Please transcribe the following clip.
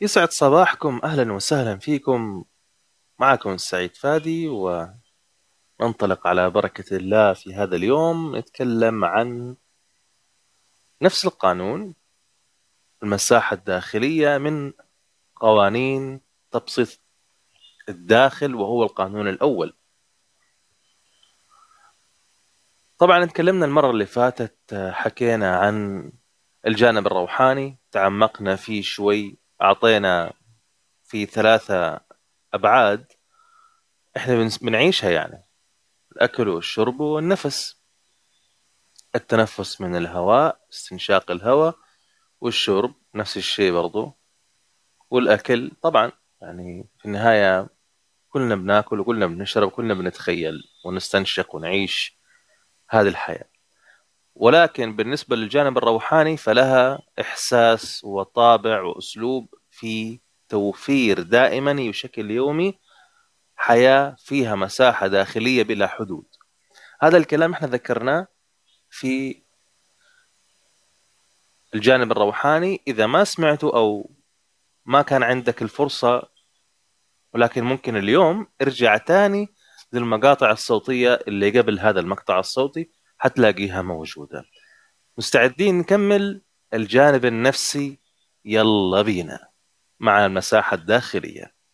يسعد صباحكم أهلا وسهلا فيكم. معكم السعيد فادي وننطلق على بركة الله في هذا اليوم نتكلم عن نفس القانون المساحة الداخلية من قوانين تبسيط الداخل وهو القانون الأول. طبعا تكلمنا المرة اللي فاتت حكينا عن الجانب الروحاني تعمقنا فيه شوي. أعطينا في ثلاثة أبعاد إحنا بنعيشها يعني. الأكل والشرب والنفس. التنفس من الهواء استنشاق الهواء والشرب نفس الشيء برضو. والأكل طبعا يعني في النهاية كلنا بناكل وكلنا بنشرب وكلنا بنتخيل ونستنشق ونعيش هذه الحياة. ولكن بالنسبة للجانب الروحاني فلها إحساس وطابع وأسلوب في توفير دائما بشكل يومي حياة فيها مساحة داخلية بلا حدود. هذا الكلام إحنا ذكرناه في الجانب الروحاني. إذا ما سمعته أو ما كان عندك الفرصة ولكن ممكن اليوم ارجع تاني للمقاطع الصوتية اللي قبل هذا المقطع الصوتي. حتلاقيها موجودة. مستعدين نكمل الجانب النفسي؟ يلا بينا. مع المساحة الداخلية.